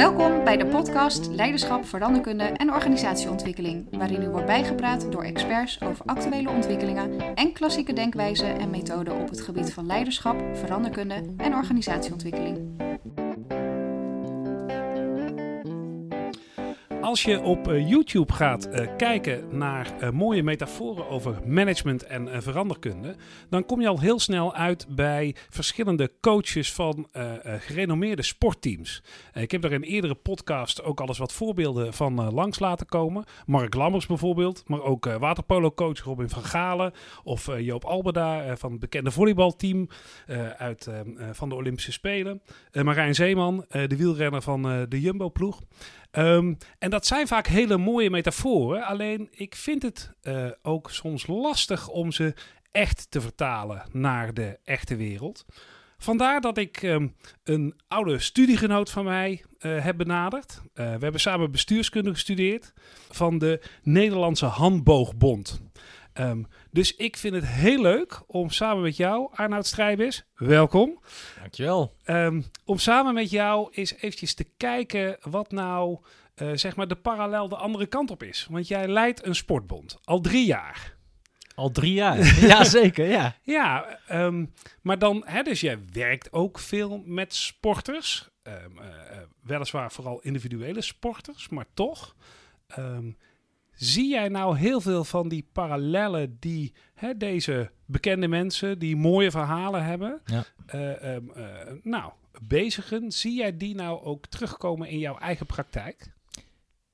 Welkom bij de podcast Leiderschap, Veranderkunde en Organisatieontwikkeling, waarin u wordt bijgepraat door experts over actuele ontwikkelingen en klassieke denkwijzen en methoden op het gebied van leiderschap, veranderkunde en organisatieontwikkeling. Als je op uh, YouTube gaat uh, kijken naar uh, mooie metaforen over management en veranderkunde, dan kom je al heel snel uit bij verschillende coaches van gerenommeerde sportteams. ik heb daar in eerdere podcast ook al eens wat voorbeelden van langs laten komen. Mark Lammers bijvoorbeeld, maar ook waterpolo-coach Robin van Galen of Joop Albeda van het bekende volleybalteam uit, van de Olympische Spelen. Marijn Zeeman, de wielrenner van de Jumbo-ploeg. Um, en dat zijn vaak hele mooie metaforen. Alleen ik vind het uh, ook soms lastig om ze echt te vertalen naar de echte wereld. Vandaar dat ik um, een oude studiegenoot van mij uh, heb benaderd. Uh, we hebben samen bestuurskunde gestudeerd van de Nederlandse Handboogbond. Um, dus ik vind het heel leuk om samen met jou, Arnoud Strijbis, welkom. Dankjewel. Um, om samen met jou eens eventjes te kijken wat nou uh, zeg maar de parallel de andere kant op is. Want jij leidt een sportbond, al drie jaar. Al drie jaar, ja zeker, ja. Ja, um, maar dan, hè, dus jij werkt ook veel met sporters. Um, uh, weliswaar vooral individuele sporters, maar toch... Um, Zie jij nou heel veel van die parallellen die hè, deze bekende mensen, die mooie verhalen hebben, ja. uh, um, uh, nou, bezigen? Zie jij die nou ook terugkomen in jouw eigen praktijk?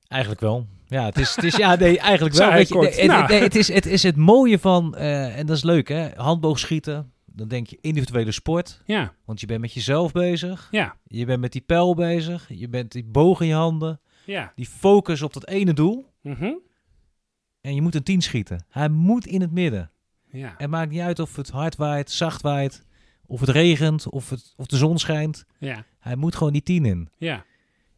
Eigenlijk wel. Ja, het is, het is ja, nee, eigenlijk wel. Weet je, nee, nou. het, is, het is het mooie van, uh, en dat is leuk hè, handboogschieten. Dan denk je individuele sport. Ja. Want je bent met jezelf bezig. Ja. Je bent met die pijl bezig. Je bent die boog in je handen. Ja. Die focus op dat ene doel. Mm -hmm. En je moet een tien schieten. Hij moet in het midden. Ja. Het maakt niet uit of het hard waait, zacht waait, of het regent, of, het, of de zon schijnt. Ja. Hij moet gewoon die tien in. Ja.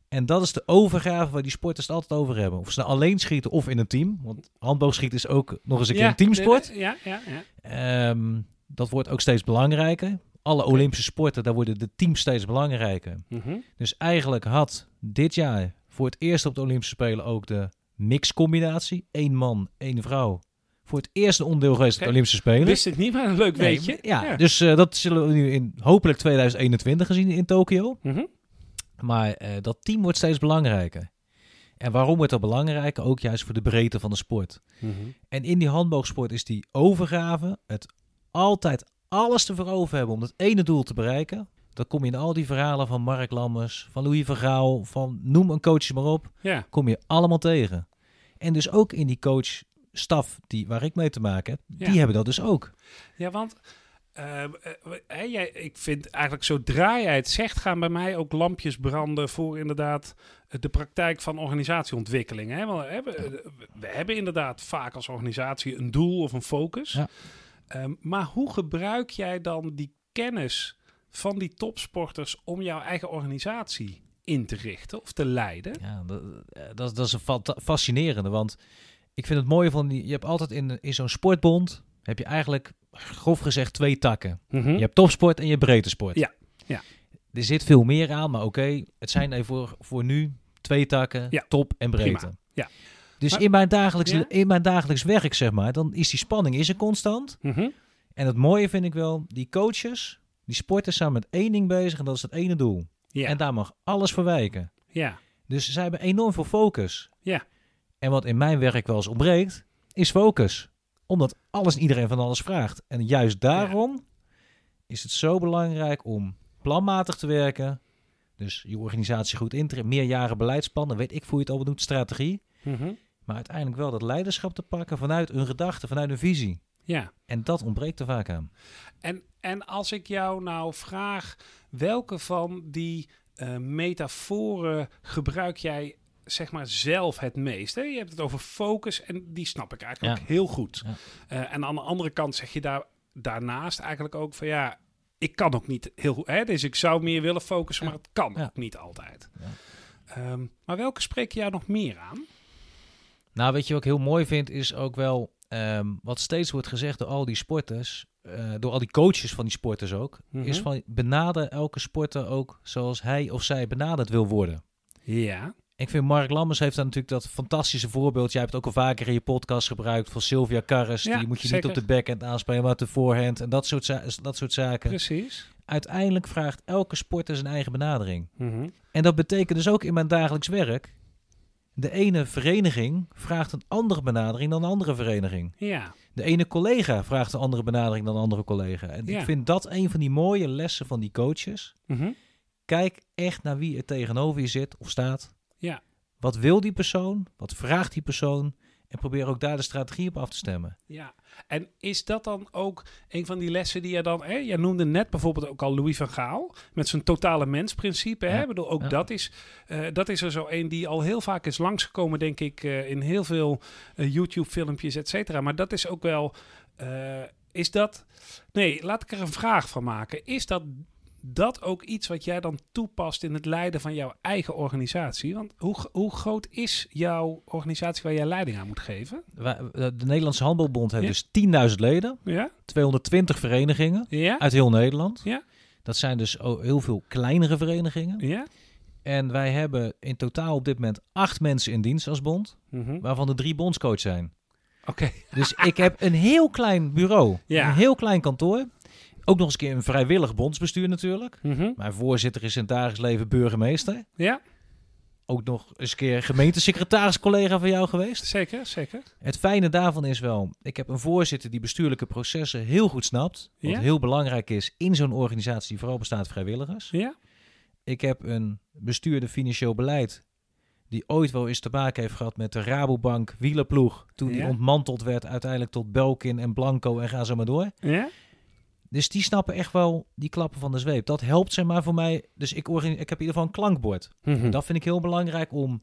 En dat is de overgave waar die sporters het altijd over hebben. Of ze nou alleen schieten of in een team. Want handboogschieten is ook nog eens een keer ja, een teamsport. Ja, ja, ja. Um, dat wordt ook steeds belangrijker. Alle Olympische sporten, daar worden de teams steeds belangrijker. Mm -hmm. Dus eigenlijk had dit jaar voor het eerst op de Olympische Spelen ook de mixcombinatie. Eén man, één vrouw. Voor het eerste onderdeel geweest okay. de Olympische Spelen. Wist ik niet, maar een leuk nee, weetje. Ja, ja. dus uh, dat zullen we nu in hopelijk 2021 gezien in Tokio. Mm -hmm. Maar uh, dat team wordt steeds belangrijker. En waarom wordt dat belangrijk? Ook juist voor de breedte van de sport. Mm -hmm. En in die handboogsport is die overgave, het altijd alles te verover hebben om dat ene doel te bereiken. Dan kom je in al die verhalen van Mark Lammers, van Louis van Gaal, van noem een coach maar op. Ja. Kom je allemaal tegen. En dus ook in die coachstaf die, waar ik mee te maken heb, ja. die hebben dat dus ook. Ja, want uh, uh, jij, ik vind eigenlijk zodra jij het zegt, gaan bij mij ook lampjes branden voor inderdaad de praktijk van organisatieontwikkeling. Hè? Want we, hebben, we hebben inderdaad vaak als organisatie een doel of een focus. Ja. Um, maar hoe gebruik jij dan die kennis van die topsporters om jouw eigen organisatie in te richten of te leiden? Ja, dat, dat, dat is een fascinerende, want ik vind het mooie van je hebt altijd in, in zo'n sportbond heb je eigenlijk grof gezegd twee takken. Mm -hmm. Je hebt topsport en je hebt breedte sport. Ja. ja. Er zit veel meer aan, maar oké, okay, het zijn even voor, voor nu twee takken, ja. top en breedte. Prima. Ja. Dus maar, in, mijn dagelijks, ja? in mijn dagelijks werk, zeg maar, dan is die spanning is er constant. Mm -hmm. En het mooie vind ik wel, die coaches, die sporten samen met één ding bezig en dat is het ene doel. Ja. En daar mag alles voor wijken. Ja. Dus zij hebben enorm veel focus. Ja. En wat in mijn werk wel eens ontbreekt, is focus. Omdat alles en iedereen van alles vraagt. En juist daarom ja. is het zo belangrijk om planmatig te werken. Dus je organisatie goed in te meerjaren beleidsplannen, weet ik hoe je het al doet, strategie. Mm -hmm. Maar uiteindelijk wel dat leiderschap te pakken vanuit een gedachte, vanuit een visie. Ja. En dat ontbreekt er vaak aan. En, en als ik jou nou vraag, welke van die uh, metaforen gebruik jij zeg maar zelf het meest? Hè? Je hebt het over focus en die snap ik eigenlijk Ja. ook heel goed. Ja. Uh, en aan de andere kant zeg je daar, daarnaast eigenlijk ook van ja, ik kan ook niet heel goed. Hè? Dus ik zou meer willen focussen, Ja. maar het kan ook niet altijd. Ja. Ehm, maar welke spreek jou nog meer aan? Nou, weet je wat ik heel mooi vind, is ook wel ehm, wat steeds wordt gezegd door al die sporters, eh, door al die coaches van die sporters ook, Mhm. is van benader elke sporter ook zoals hij of zij benaderd wil worden. Ja. Ik vind Mark Lammers heeft dan natuurlijk dat fantastische voorbeeld. Jij hebt het ook al vaker in je podcast gebruikt van Sylvia Carres. Ja, die moet je zeker. niet op de backhand aanspelen, maar op de voorhand. En dat soort, dat soort zaken. Precies. Uiteindelijk vraagt elke sporter zijn eigen benadering. Mhm. En dat betekent dus ook in mijn dagelijks werk. De ene vereniging vraagt een andere benadering dan een andere vereniging. Ja. De ene collega vraagt een andere benadering dan een andere collega. En Ja. ik vind dat een van die mooie lessen van die coaches. Mhm. Kijk echt naar wie er tegenover je zit of staat. Ja. Wat wil die persoon? Wat vraagt die persoon? En probeer ook daar de strategie op af te stemmen. Ja, en is dat dan ook een van die lessen die je dan... Hè, jij noemde net bijvoorbeeld ook al Louis van Gaal... met zijn totale mensprincipe. Hè? Ja. Ik bedoel, ook Ja. dat, is, eh, dat is er zo een die al heel vaak is langsgekomen... denk ik, eh, in heel veel eh, YouTube-filmpjes, et cetera. Maar dat is ook wel... is dat... Nee, laat ik er een vraag van maken. Is dat, dat ook iets wat jij dan toepast in het leiden van jouw eigen organisatie? Want hoe, hoe groot is jouw organisatie waar jij leiding aan moet geven? Eh, De Nederlandse Handbalbond heeft Ja. dus 10.000 leden. Ja? 220 verenigingen Ja? uit heel Nederland. Ja. Dat zijn dus heel veel kleinere verenigingen. Ja? En wij hebben in totaal op dit moment acht mensen in dienst als bond. Mhm. Waarvan er drie bondscoach zijn. Oké. Dus ik heb een heel klein bureau. Ja. Een heel klein kantoor. Ook nog eens een keer een vrijwillig bondsbestuur natuurlijk. Mhm. Mijn voorzitter is in het dagelijks leven burgemeester. Ja, Ook nog eens een keer gemeentesecretaris collega van jou geweest. zeker, zeker. Het fijne daarvan is wel, ik heb een voorzitter die bestuurlijke processen heel goed snapt. Wat Ja. heel belangrijk is in zo'n organisatie die vooral bestaat vrijwilligers. Ja, Ik heb een bestuurder financieel beleid die ooit wel eens te maken heeft gehad met de Rabobank wielerploeg. Toen die ontmanteld werd uiteindelijk tot Belkin en Blanco en ga zo maar door. ja, Dus die snappen echt wel die klappen van de zweep. Dat helpt zeg maar voor mij. Dus ik, ik heb in ieder geval een klankbord. Mhm. Dat vind ik heel belangrijk om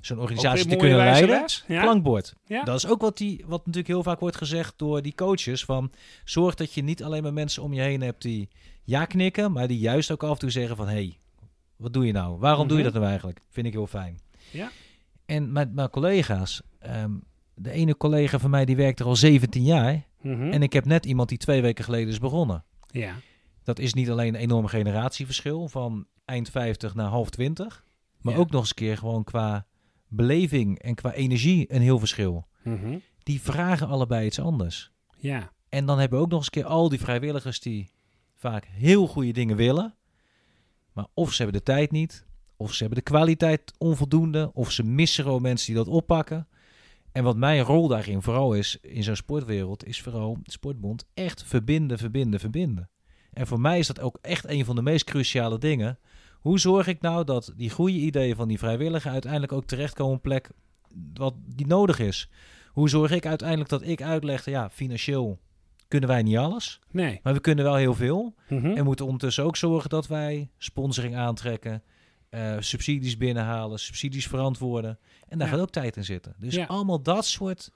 zo'n organisatie te kunnen leiden. Ja. Klankbord. Ja. Dat is ook wat, die, wat natuurlijk heel vaak wordt gezegd door die coaches. Van, zorg dat je niet alleen maar mensen om je heen hebt die ja knikken. Maar die juist ook af en toe zeggen van... hey, wat doe je nou? Waarom doe je Mhm. dat nou eigenlijk? Vind ik heel fijn. Ja. En met mijn collega's... ehm, de ene collega van mij die werkt er al 17 jaar. Mhm. En ik heb net iemand die twee weken geleden is begonnen. ja. Dat is niet alleen een enorm generatieverschil van eind 50 naar half 20. Maar Ja. ook nog eens een keer gewoon qua beleving en qua energie een heel verschil. Mhm. Die vragen allebei iets anders. ja. En dan hebben we ook nog eens een keer al die vrijwilligers die vaak heel goede dingen willen. Maar of ze hebben de tijd niet, of ze hebben de kwaliteit onvoldoende, of ze missen gewoon mensen die dat oppakken. En wat mijn rol daarin vooral is, in zo'n sportwereld, is vooral de sportbond echt verbinden, verbinden, verbinden. En voor mij is dat ook echt een van de meest cruciale dingen. Hoe zorg ik nou dat die goede ideeën van die vrijwilliger uiteindelijk ook terechtkomen op een plek wat die nodig is? Hoe zorg ik uiteindelijk dat ik uitleg, ja, financieel kunnen wij niet alles, Nee. maar we kunnen wel heel veel. Mhm. En moeten ondertussen ook zorgen dat wij sponsoring aantrekken, eh, subsidies binnenhalen, subsidies verantwoorden. En daar Ja. gaat ook tijd in zitten. Dus Ja. allemaal dat soort,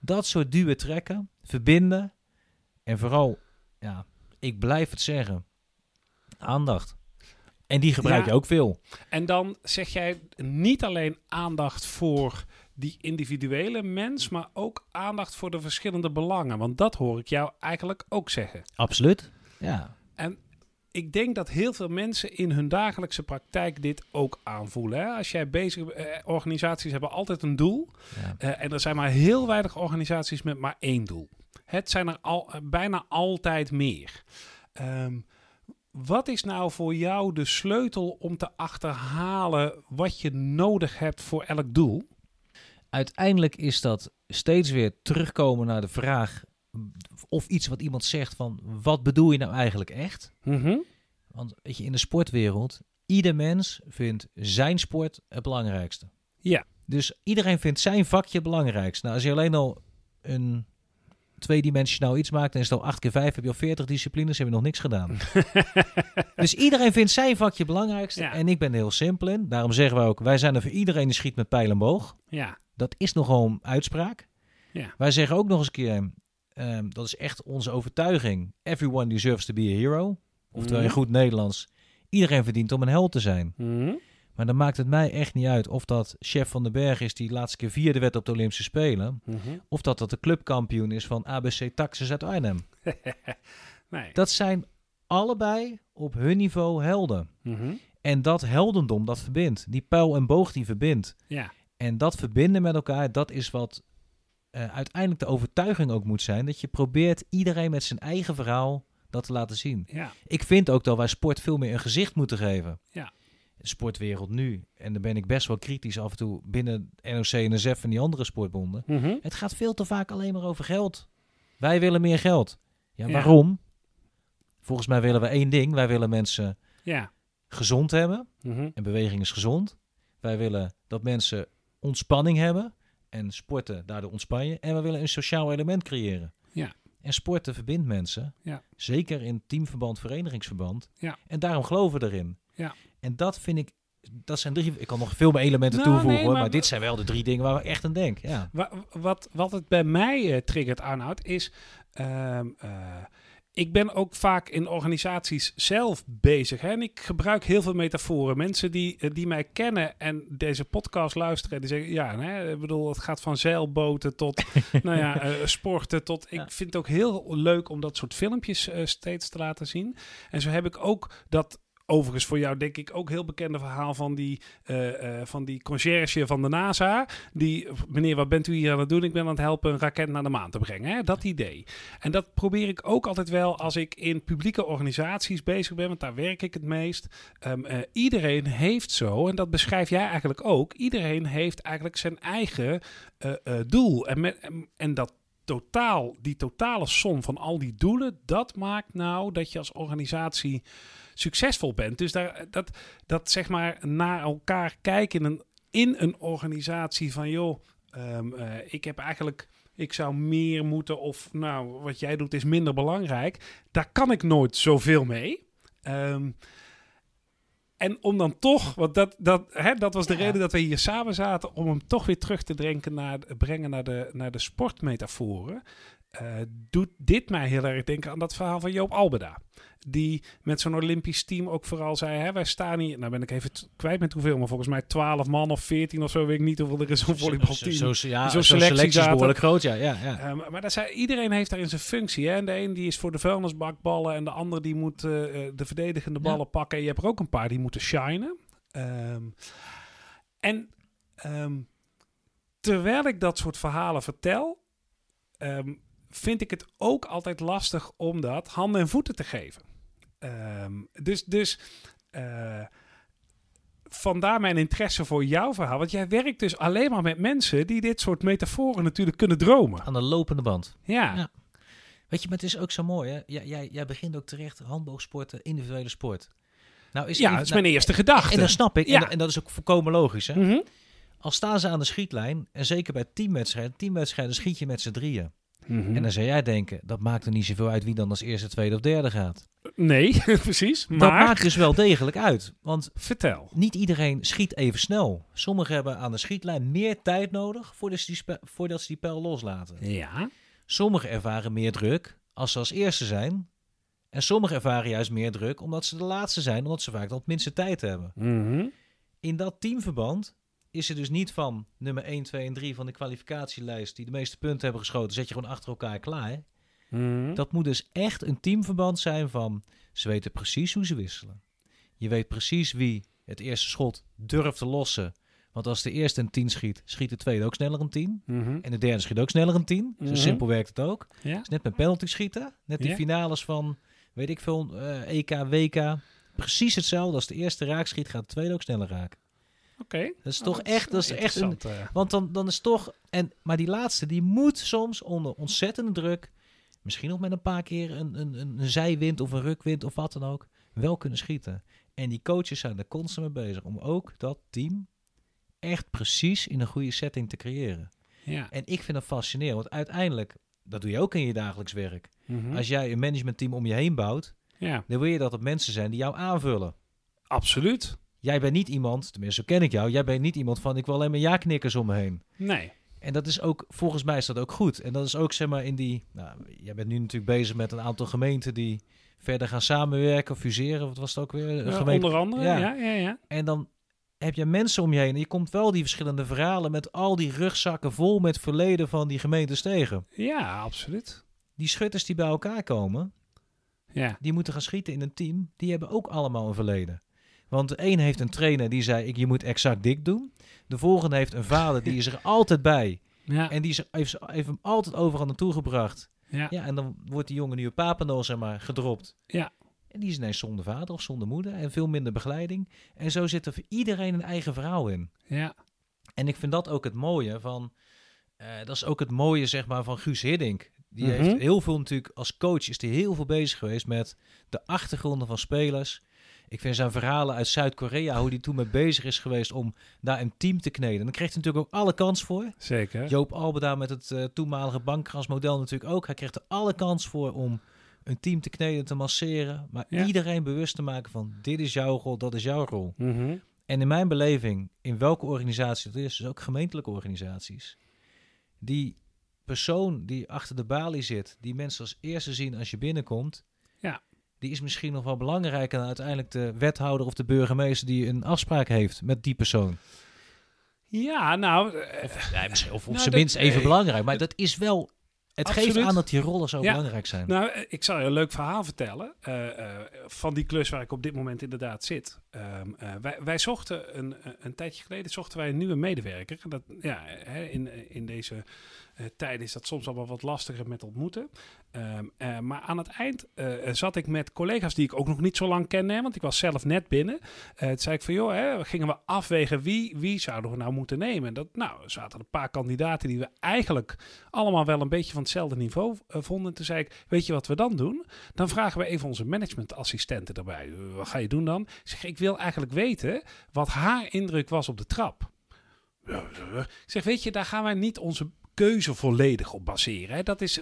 dat soort duwen trekken, verbinden. En vooral, ja, ik blijf het zeggen, aandacht. En die gebruik Ja. je ook veel. En dan zeg jij niet alleen aandacht voor die individuele mens, maar ook aandacht voor de verschillende belangen. Want dat hoor ik jou eigenlijk ook zeggen. Absoluut. Ja. En ik denk dat heel veel mensen in hun dagelijkse praktijk dit ook aanvoelen. Hè? Als jij bezig eh, organisaties hebben altijd een doel. ja. Eh, en er zijn maar heel weinig organisaties met maar één doel. Het zijn er al, eh, bijna altijd meer. Ehm, wat is nou voor jou de sleutel om te achterhalen wat je nodig hebt voor elk doel? Uiteindelijk is dat steeds weer terugkomen naar de vraag of iets wat iemand zegt van wat bedoel je nou eigenlijk echt? Mhm. Want weet je, in de sportwereld, ieder mens vindt zijn sport het belangrijkste. Ja. Dus iedereen vindt zijn vakje het belangrijkst. Nou, als je alleen al een tweedimensionaal iets maakt, dan is het al 8 keer 5, heb je al 40 disciplines, heb je nog niks gedaan. dus iedereen vindt zijn vakje het belangrijkste. Ja. En ik ben er heel simpel in. Daarom zeggen we ook, wij zijn er voor iedereen die schiet met pijl en boog. Ja. Dat is nogal een uitspraak. Ja. Wij zeggen ook nog eens een keer, ehm, dat is echt onze overtuiging. Everyone deserves to be a hero. Oftewel in Mhm. goed Nederlands, iedereen verdient om een held te zijn. Mhm. Maar dan maakt het mij echt niet uit of dat chef van den Berg is die laatste keer vierde werd op de Olympische Spelen. Mhm. Of dat dat de clubkampioen is van ABC Taxis uit Arnhem. nee. Dat zijn allebei op hun niveau helden. En dat heldendom, dat verbindt. Die pijl en boog die verbindt. Ja. En dat verbinden met elkaar, dat is wat eh, uiteindelijk de overtuiging ook moet zijn. Dat je probeert iedereen met zijn eigen verhaal dat te laten zien. Ja. Ik vind ook dat wij sport veel meer een gezicht moeten geven. Ja. Sportwereld nu, en daar ben ik best wel kritisch af en toe binnen NOC, NSF en die andere sportbonden. Mhm. Het gaat veel te vaak alleen maar over geld. Wij willen meer geld. Ja, Ja. waarom? Volgens mij willen we één ding. Wij willen mensen Ja. gezond hebben. Mhm. En beweging is gezond. Wij willen dat mensen ontspanning hebben. En sporten, daardoor ontspan je. En we willen een sociaal element creëren. Ja. En sporten verbindt mensen. Ja. Zeker in teamverband, verenigingsverband. Ja. En daarom geloven we erin. Ja. En dat vind ik... Dat zijn drie... Ik kan nog veel meer elementen Nou, toevoegen. nee, maar- maar, dit zijn wel de drie dingen waar we echt aan denken. Ja. Wa- wat, wat het bij mij eh, triggert, Arnoud, is... ehm, eh, ik ben ook vaak in organisaties zelf bezig. Hè? En ik gebruik heel veel metaforen. Mensen die, eh, die mij kennen en deze podcast luisteren... die zeggen, ja, hè, ik bedoel, het gaat van zeilboten tot nou ja, eh, sporten... tot... Ik vind het ook heel leuk om dat soort filmpjes eh, steeds te laten zien. En zo heb ik ook dat... Overigens voor jou denk ik ook heel bekende verhaal van die, eh, eh, van die conciërge van de NASA. Die, meneer, wat bent u hier aan het doen? Ik ben aan het helpen een raket naar de maan te brengen. Hè? Dat idee. En dat probeer ik ook altijd wel als ik in publieke organisaties bezig ben, want daar werk ik het meest. Ehm, eh, iedereen heeft zo, en dat beschrijf jij eigenlijk ook, iedereen heeft eigenlijk zijn eigen doel. En, met, en, en dat totaal, die totale som van al die doelen, dat maakt nou dat je als organisatie succesvol bent. Dus daar, dat, dat zeg maar naar elkaar kijken in een, in een organisatie van joh, ehm, eh, ik heb eigenlijk, ik zou meer moeten of nou, wat jij doet is minder belangrijk. Daar kan ik nooit zoveel mee. Ehm, en om dan toch, want dat, dat, hè, dat was de Ja. reden dat we hier samen zaten, om hem toch weer terug te drinken naar, brengen naar de, naar de sportmetaforen. Eh, doet dit mij heel erg denken aan dat verhaal van Joop Albeda. Die met zo'n Olympisch team ook vooral zei: hè, wij staan hier. Nou ben ik even kwijt met hoeveel, maar volgens mij 12 man of 14 of zo, weet ik niet hoeveel er is op volleybalteam. Zo, zo, ja, Zo'n selectie selectie is behoorlijk groot, ja. ja, ja. Eh, maar maar dat zei, iedereen heeft daarin zijn functie. Hè? En de een die is voor de vuilnisbakballen en de ander die moet eh, de verdedigende Ja. ballen pakken. En je hebt er ook een paar die moeten shinen. Ehm, en ehm, terwijl ik dat soort verhalen vertel, ehm, vind ik het ook altijd lastig om dat handen en voeten te geven. Ehm, dus dus eh, vandaar mijn interesse voor jouw verhaal. Want jij werkt dus alleen maar met mensen die dit soort metaforen natuurlijk kunnen dromen. Aan de lopende band. Ja, Ja. Weet je, maar het is ook zo mooi, hè? Jij, jij, jij begint ook terecht, handboogsporten, individuele sport. Nou is ja even- dat is nou, mijn eerste gedachte. En dat snap ik. Ja. En, en dat is ook volkomen logisch, hè? Mhm. Al staan ze aan de schietlijn, en zeker bij teamwedstrijden, teamwedstrijden schiet je met z'n drieën. Mhm. En dan zou jij denken, dat maakt er niet zoveel uit wie dan als eerste, tweede of derde gaat. Nee, precies. Maar Dat maakt dus wel degelijk uit. Want vertel. niet iedereen schiet even snel. Sommigen hebben aan de schietlijn meer tijd nodig voordat ze die, voordat ze die pijl loslaten. Ja. Sommigen ervaren meer druk als ze als eerste zijn. En sommigen ervaren juist meer druk omdat ze de laatste zijn, omdat ze vaak wat minste tijd hebben. Mhm. In dat teamverband is er dus niet van nummer 1, 2 en 3 van de kwalificatielijst die de meeste punten hebben geschoten, zet je gewoon achter elkaar klaar. Mhm. Dat moet dus echt een teamverband zijn van ze weten precies hoe ze wisselen. Je weet precies wie het eerste schot durft te lossen. Want als de eerste een 10 schiet, schiet de tweede ook sneller een 10. Mhm. En de derde schiet ook sneller een 10. Zo Mhm. simpel werkt het ook. Ja. Net met penalty schieten. Net die Ja. finales van, weet ik veel, eh, EK, WK. Precies hetzelfde. Als de eerste raak schiet, gaat de tweede ook sneller raken. Oké. Dat is Oh, toch echt, dat is echt een... Want dan, dan is toch... En, maar die laatste, die moet soms onder ontzettende druk... Misschien nog met een paar keer een, een, een, een zijwind of een rukwind of wat dan ook... wel kunnen schieten. En die coaches zijn er constant mee bezig... om ook dat team echt precies in een goede setting te creëren. Ja. En ik vind dat fascinerend. Want uiteindelijk, dat doe je ook in je dagelijks werk. Mhm. Als jij een managementteam om je heen bouwt... ja. dan wil je dat het mensen zijn die jou aanvullen. Absoluut. Jij bent niet iemand, tenminste zo ken ik jou... jij bent niet iemand van ik wil alleen maar ja-knikkers om me heen. Nee. En dat is ook, volgens mij is dat ook goed. En dat is ook, zeg maar, in die... Nou, jij bent nu natuurlijk bezig met een aantal gemeenten die verder gaan samenwerken, fuseren. Wat was het ook weer? Een Ja, gemeente. onder andere. Ja. Ja, ja, ja. En dan heb je mensen om je heen. En je komt wel die verschillende verhalen met al die rugzakken vol met verleden van die gemeentes tegen. Ja, absoluut. Die schutters die bij elkaar komen, Ja. die moeten gaan schieten in een team, die hebben ook allemaal een verleden. Want de een heeft een trainer die zei, ik, je moet exact dik doen. De volgende heeft een vader, die is er altijd bij. Ja, En die is, heeft, heeft hem altijd overal naartoe gebracht. ja, Ja, en dan wordt die jongen nu op Papendal, zeg maar, gedropt. Ja. En die is ineens zonder vader of zonder moeder en veel minder begeleiding. En zo zit er voor iedereen een eigen verhaal in. ja, En ik vind dat ook het mooie van... eh, dat is ook het mooie, zeg maar, van Guus Hiddink. Die Mhm. heeft heel veel natuurlijk... Als coach is hij heel veel bezig geweest met de achtergronden van spelers. Ik vind zijn verhalen uit Zuid-Korea... hoe hij toen mee bezig is geweest om daar een team te kneden. En dan kreeg hij natuurlijk ook alle kans voor. zeker. Joop Albeda met het eh, toenmalige bankkrasmodel natuurlijk ook. Hij kreeg er alle kans voor om een team te kneden, te masseren. Maar Ja. iedereen bewust te maken van dit is jouw rol, dat is jouw rol. Mhm. En in mijn beleving, in welke organisatie het is, dus ook gemeentelijke organisaties, die persoon die achter de balie zit, die mensen als eerste zien als je binnenkomt, Ja. Die is misschien nog wel belangrijker dan uiteindelijk de wethouder of de burgemeester die een afspraak heeft met die persoon. Ja, nou, eh, Of, misschien, of op Nou, zijn minst even nee. belangrijk. Maar dat is wel. Het geeft aan dat die rollen zo Ja. belangrijk zijn. Nou, eh, ik zal je een leuk verhaal vertellen eh, eh, van die klus waar ik op dit moment inderdaad zit. Ehm, eh, wij, wij zochten een, eh, een tijdje geleden zochten wij een nieuwe medewerker. Dat, ja, hè, in, in deze eh tijden is dat soms allemaal wat lastiger met ontmoeten. Ehm, eh, maar aan het eind eh, zat ik met collega's die ik ook nog niet zo lang kende, want ik was zelf net binnen. Toen zei ik van, joh, hè, gingen we afwegen wie, wie zouden we nou moeten nemen. En dat, nou, er zaten een paar kandidaten die we eigenlijk allemaal wel een beetje van hetzelfde niveau vonden. Toen zei ik, weet je wat we dan doen? Dan vragen we even onze managementassistenten erbij. Wat ga je doen dan? Ik zeg, ik wil eigenlijk weten wat haar indruk was op de trap. Ik zeg, weet je, daar gaan wij niet onze keuze volledig op baseren. Hè. Dat is,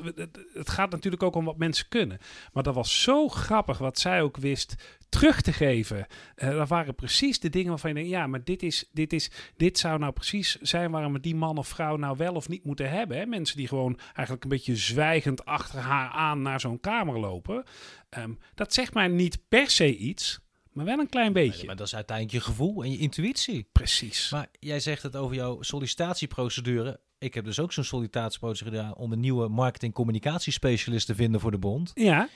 het, gaat natuurlijk ook om wat mensen kunnen. Maar dat was zo grappig wat zij ook wist terug te geven. Eh, dat waren precies de dingen waarvan je denkt, ja, maar dit, is, dit, is, dit zou nou precies zijn waarom we die man of vrouw nou wel of niet moeten hebben. Hè. Mensen die gewoon eigenlijk een beetje zwijgend achter haar aan naar zo'n kamer lopen. Ehm, dat zegt mij niet per se iets, maar wel een klein beetje. Nee, maar dat is uiteindelijk je gevoel en je intuïtie. Precies. Maar jij zegt het over jouw sollicitatieprocedure. Ik heb dus ook zo'n sollicitatieprocedure gedaan om een nieuwe marketing-communicatiespecialist te vinden voor de bond. ja,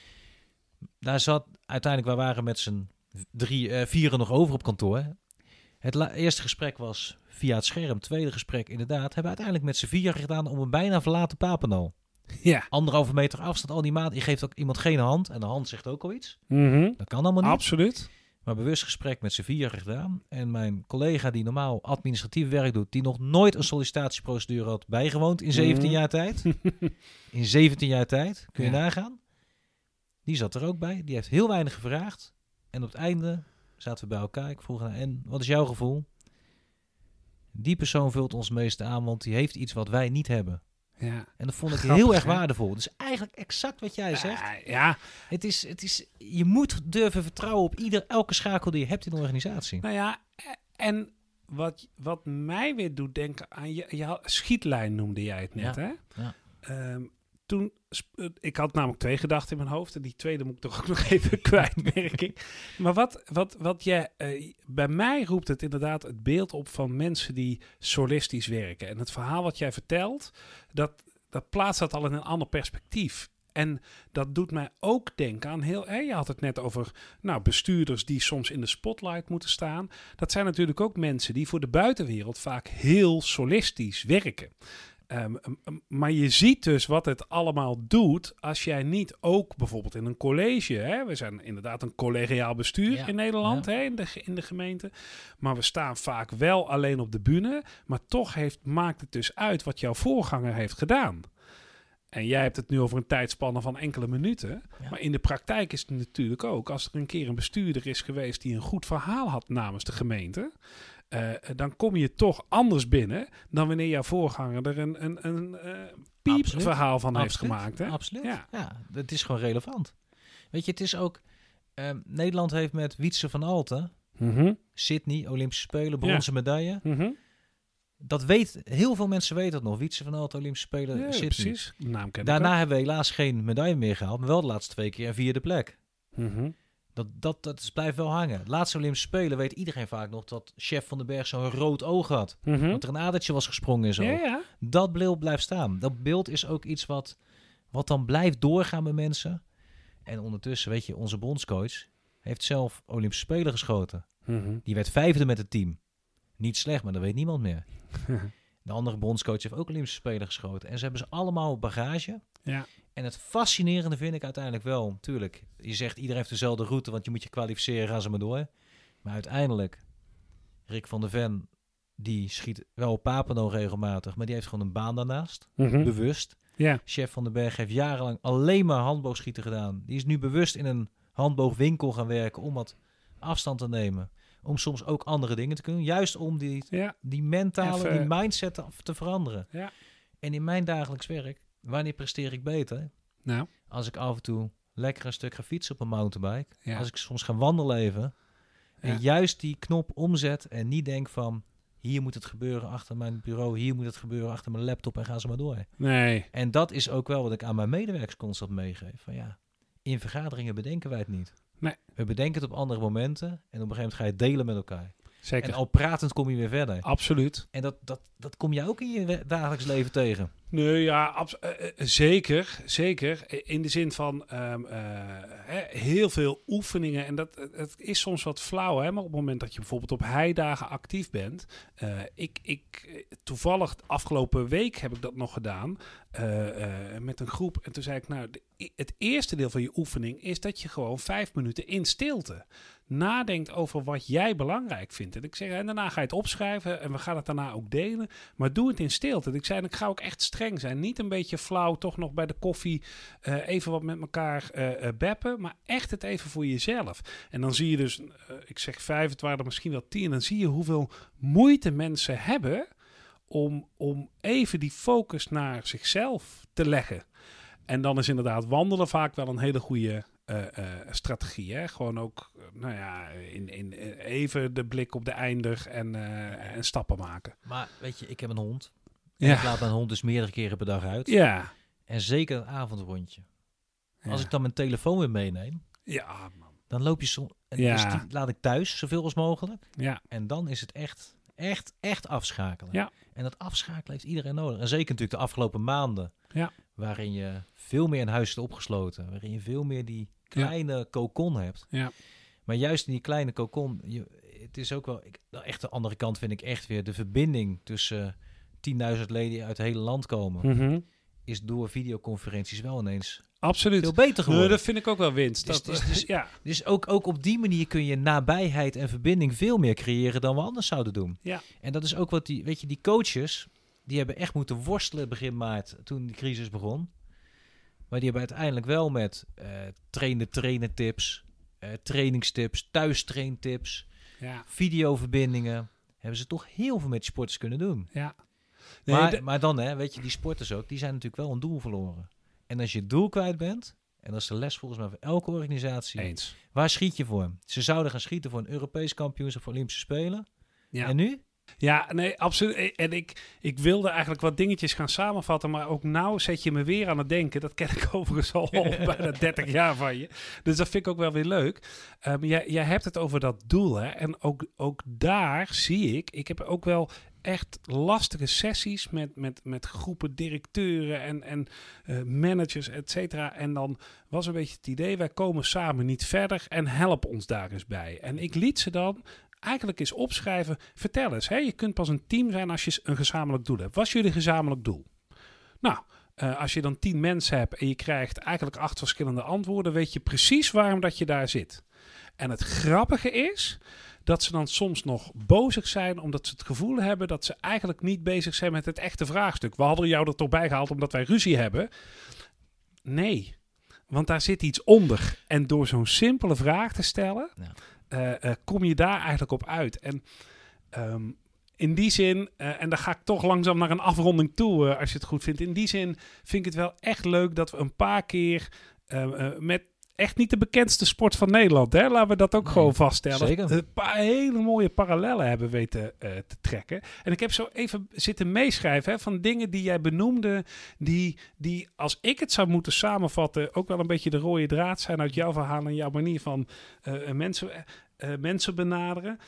Daar zat uiteindelijk, we waren met z'n drie, eh, vieren nog over op kantoor. Het eerste gesprek was via het scherm. Tweede gesprek inderdaad. Hebben we uiteindelijk met z'n vieren gedaan om een bijna verlaten Papendal. ja. Anderhalve meter afstand al die maat. Je geeft ook iemand geen hand. En de hand zegt ook al iets. Mhm. Dat kan allemaal niet. Absoluut. Maar bewust gesprek met z'n vieren gedaan. En mijn collega die normaal administratief werk doet, die nog nooit een sollicitatieprocedure had bijgewoond in 17 Mhm. jaar tijd. In 17 jaar tijd, kun je Ja. nagaan. Die zat er ook bij. Die heeft heel weinig gevraagd. En op het einde zaten we bij elkaar. Ik vroeg haar, en wat is jouw gevoel? Die persoon vult ons meest aan, want die heeft iets wat wij niet hebben. Ja. En dat vond ik Grappig, heel erg waardevol. Dus eigenlijk exact wat jij zegt. Ja, ja, Het is, het is, je moet durven vertrouwen op ieder, elke schakel die je hebt in een organisatie. nou ja, en wat, wat mij weer doet denken aan je, je had- schietlijn noemde jij het net, Ja, hè? ja. Ehm, toen, ik had namelijk twee gedachten in mijn hoofd en die tweede moet ik toch ook nog even kwijt. Maar wat, wat, wat jij, eh, bij mij roept het inderdaad het beeld op van mensen die solistisch werken. En het verhaal wat jij vertelt, dat, dat plaatst dat al in een ander perspectief. En dat doet mij ook denken aan heel. Je had het net over nou, bestuurders die soms in de spotlight moeten staan. Dat zijn natuurlijk ook mensen die voor de buitenwereld vaak heel solistisch werken. Ehm, maar je ziet dus wat het allemaal doet als jij niet ook bijvoorbeeld in een college, hè, we zijn inderdaad een collegiaal bestuur Ja, in Nederland, ja. hè, in, de, in de gemeente, maar we staan vaak wel alleen op de bühne, maar toch heeft, maakt het dus uit wat jouw voorganger heeft gedaan. En jij hebt het nu over een tijdspanne van enkele minuten. Ja. Maar in de praktijk is het natuurlijk ook, als er een keer een bestuurder is geweest die een goed verhaal had namens de gemeente, eh, dan kom je toch anders binnen dan wanneer jouw voorganger er een, een, een eh, piepverhaal van heeft gemaakt. Hè? Absoluut. Ja. Ja. het is gewoon relevant. Weet je, het is ook... ehm, Nederland heeft met Wietse van Alten, Mhm, Sydney, Olympische Spelen, bronzen medaille. mhm. Dat weet, heel veel mensen weten dat nog. Wietse van Alten, Olympische Spelen, Ja, Sydney. precies. Naam Daarna hebben we helaas geen medaille meer gehaald, maar wel de laatste twee keer een vierde plek. Mhm. Dat, dat, dat is- blijft wel hangen. Laatste Olympische Spelen weet iedereen vaak nog dat chef van den Berg zo'n rood oog had. Mhm. Dat er een adertje was gesprongen en zo. Ja, ja. Dat beeld blijft staan. Dat beeld is ook iets wat, wat dan blijft doorgaan bij mensen. En ondertussen, weet je, onze bondscoach heeft zelf Olympische Spelen geschoten. Mhm. Die werd vijfde met het team. Niet slecht, maar dat weet niemand meer. De andere bondscoach heeft ook Olympische Spelen geschoten. En ze hebben ze allemaal bagage. Ja. En het fascinerende vind ik uiteindelijk wel, natuurlijk. Je zegt iedereen heeft dezelfde route, want je moet je kwalificeren, gaan ze maar door. Maar uiteindelijk, Rick van der Ven, die schiet wel op Papeno regelmatig, maar die heeft gewoon een baan daarnaast. Mhm. Bewust. Ja. Chef van den Berg heeft jarenlang alleen maar handboogschieten gedaan. Die is nu bewust in een handboogwinkel gaan werken om wat afstand te nemen. Om soms ook andere dingen te kunnen. Juist om die, Ja. die mentale, Even- die mindset te, te veranderen. Ja. En in mijn dagelijks werk, wanneer presteer ik beter? Nou, Als ik af en toe lekker een stuk ga fietsen op een mountainbike. Ja. Als ik soms ga wandelen even. En Ja. juist die knop omzet en niet denk van... Hier moet het gebeuren achter mijn bureau. Hier moet het gebeuren achter mijn laptop en gaan ze maar door. nee. En dat is ook wel wat ik aan mijn medewerkers constant meegeef. Van ja, in vergaderingen bedenken wij het niet. Nee. We bedenken het op andere momenten. En op een gegeven moment ga je het delen met elkaar. Zeker. En al pratend kom je weer verder. Absoluut. En dat, dat, dat kom je ook in je dagelijks leven tegen. Nee, ja, abs- eh, eh, zeker. Zeker. Eh, In de zin van ehm, eh, heel veel oefeningen. En dat het is soms wat flauw, hè, maar op het moment dat je bijvoorbeeld op heidagen actief bent. eh, ik, ik, eh, toevallig afgelopen week heb ik dat nog gedaan eh, eh, met een groep. En toen zei ik, nou, het eerste deel van je oefening is dat je gewoon vijf minuten in stilte nadenkt over wat jij belangrijk vindt. En ik zeg, en daarna ga je het opschrijven en we gaan het daarna ook delen. Maar doe het in stilte. En ik zei, en ik ga ook echt zijn. Niet een beetje flauw, toch nog bij de koffie eh, even wat met elkaar eh eh, beppen. Maar echt het even voor jezelf. En dan zie je dus, ik zeg vijf, het waren er misschien wel tien. En dan zie je hoeveel moeite mensen hebben om, om even die focus naar zichzelf te leggen. En dan is inderdaad wandelen vaak wel een hele goede strategie. Hè? Gewoon ook, nou ja, in, in, even de blik op de eindig en, en stappen maken. Maar weet je, ik heb een hond. En Ja. Ik laat mijn hond dus meerdere keren per dag uit. Ja. En zeker een avondrondje. Als Ja. ik dan mijn telefoon weer meeneem, Ja, man. dan loop je zo. En Ja. dus die laat ik thuis zoveel als mogelijk. Ja. En dan is het echt, echt, echt afschakelen. Ja. En dat afschakelen heeft iedereen nodig. En zeker natuurlijk de afgelopen maanden. Ja. Waarin je veel meer in huis zit opgesloten. Waarin je veel meer die kleine cocon hebt. Ja. Maar juist in die kleine cocon, je, het is ook wel... Ik, de echte andere kant vind ik echt weer de verbinding tussen 10.000 leden die uit het hele land komen. Mhm. Is door videoconferenties wel ineens Absoluut. veel beter Nee, geworden. dat vind ik ook wel winst. Dus- Dat, dus- dus- ja. Dus ook, ook op die manier kun je nabijheid en verbinding veel meer creëren dan we anders zouden doen. Ja. En dat is ook wat die, weet je, die coaches, die hebben echt moeten worstelen begin maart, toen de crisis begon. Maar die hebben uiteindelijk wel met eh trainen, trainen tips, eh, trainingstips, thuistraintips, Ja. videoverbindingen, hebben ze toch heel veel met sporters kunnen doen. ja. Nee, maar, maar dan, hè, weet je, die sporters ook, die zijn natuurlijk wel een doel verloren. En als je het doel kwijt bent, en dat is de les volgens mij voor elke organisatie, eens. Waar schiet je voor? Ze zouden gaan schieten voor een Europees kampioenschap voor Olympische Spelen. Ja. En nu? Ja, nee, absoluut. En ik, ik wilde eigenlijk wat dingetjes gaan samenvatten, maar ook nou zet je me weer aan het denken. Dat ken ik overigens al, bijna 30 jaar van je. Dus dat vind ik ook wel weer leuk. Ehm, jij, jij hebt het over dat doel, hè? En ook, ook daar zie ik, ik heb ook wel echt lastige sessies met, met, met groepen directeuren en, en eh, managers, et cetera. En dan was een beetje het idee, wij komen samen niet verder en help ons daar eens bij. En ik liet ze dan eigenlijk eens opschrijven. Vertel eens, je kunt pas een team zijn als je een gezamenlijk doel hebt. Wat is jullie gezamenlijk doel? Nou, eh, als je dan tien mensen hebt en je krijgt eigenlijk acht verschillende antwoorden, weet je precies waarom dat je daar zit. En het grappige is dat ze dan soms nog bozig zijn omdat ze het gevoel hebben dat ze eigenlijk niet bezig zijn met het echte vraagstuk. We hadden jou er toch bij gehaald omdat wij ruzie hebben. Nee, want daar zit iets onder. En door zo'n simpele vraag te stellen, Ja. eh, eh, kom je daar eigenlijk op uit. En ehm, in die zin, eh, en dan ga ik toch langzaam naar een afronding toe, als je het goed vindt. In die zin vind ik het wel echt leuk dat we een paar keer met echt niet de bekendste sport van Nederland, hè? laten we dat ook Nee, gewoon vaststellen. zeker. Een paar hele mooie parallellen hebben weten eh, te trekken. En ik heb zo even zitten meeschrijven hè, van dingen die jij benoemde, die, die als ik het zou moeten samenvatten, ook wel een beetje de rode draad zijn uit jouw verhaal en jouw manier van eh, mensen, eh, mensen benaderen.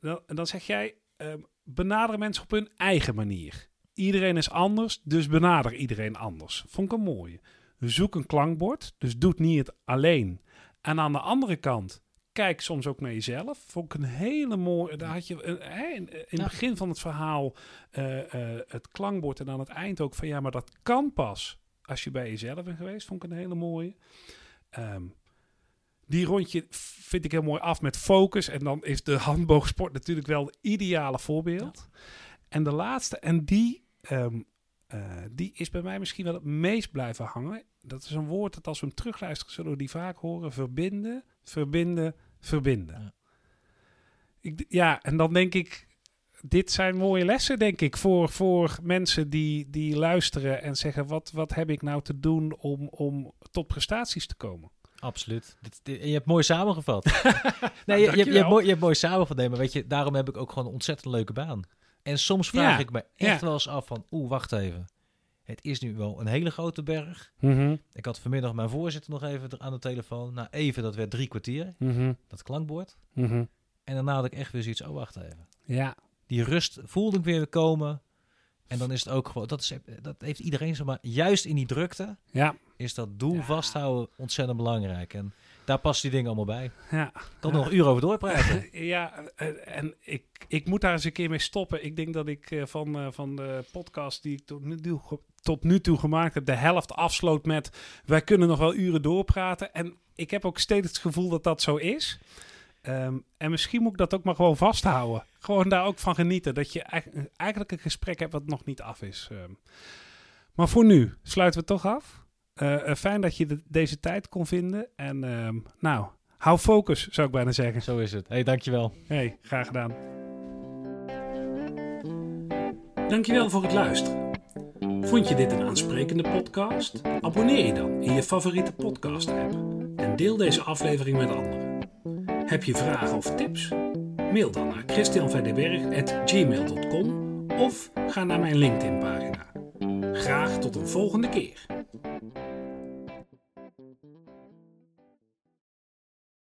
Dan, dan zeg jij, ehm, benaderen mensen op hun eigen manier. Iedereen is anders, dus benader iedereen anders. Vond ik een mooie. Zoek een klankbord, dus doe het niet alleen. En aan de andere kant, kijk soms ook naar jezelf. Vond ik een hele mooie. Daar had je in, in het begin van het verhaal eh, eh, het klankbord en aan het eind ook van ja, maar dat kan pas als je bij jezelf bent geweest. Vond ik een hele mooie. Ehm, die rondje vind ik heel mooi af met focus. En dan is de handboogsport natuurlijk wel het ideale voorbeeld. En de laatste, en die, ehm, eh, die is bij mij misschien wel het meest blijven hangen. Dat is een woord dat als we hem terugluisteren, zullen we die vaak horen. Verbinden, verbinden, verbinden. Ja. Ik, ja, en dan denk ik, dit zijn mooie lessen, denk ik, voor, voor mensen die, die luisteren en zeggen: wat, wat heb ik nou te doen om, om tot prestaties te komen? Absoluut. Dit, je hebt mooi samengevat. nee, je, je, hebt- je, hebt dankjewel. mooi, je hebt mooi samengevat. Nee, maar weet je, daarom heb ik ook gewoon een ontzettend leuke baan. En soms vraag Ja, ik me echt ja. wel eens af van, oeh, wacht even. Het is nu wel een hele grote berg. Mhm, Ik had vanmiddag mijn voorzitter nog even aan de telefoon. Nou, even, dat werd drie kwartier, mhm, dat klankbord. mhm. En daarna had ik echt weer zoiets, oh, wacht even. Ja, Die rust voelde ik weer komen. En dan is het ook gewoon, dat, is, dat heeft iedereen zomaar, juist in die drukte, ja, is dat doel Ja. vasthouden ontzettend belangrijk. En daar past die dingen allemaal bij. ja. Kan er nog een uur over doorpraten. Ja, eh, en ik, ik moet daar eens een keer mee stoppen. Ik denk dat ik eh, van, eh, van de podcast die ik tot nu, toe, tot nu toe gemaakt heb, de helft afsloot met wij kunnen nog wel uren doorpraten. En ik heb ook steeds het gevoel dat dat zo is. Ehm, en misschien moet ik dat ook maar gewoon vasthouden. Gewoon daar ook van genieten. Dat je eigenlijk, een gesprek hebt wat nog niet af is. Ehm. Maar voor nu sluiten we toch af. Eh, eh, fijn dat je de- deze tijd kon vinden. En ehm, nou, hou focus, zou ik bijna zeggen. Zo is het. hey, dankjewel. Hey, graag gedaan. Dankjewel voor het luisteren. Vond je dit een aansprekende podcast? Abonneer je dan in je favoriete podcast app en deel deze aflevering met anderen. Heb je vragen of tips? Mail dan naar christianverdeberg.gmail.com of ga naar mijn LinkedIn pagina. Graag tot een volgende keer.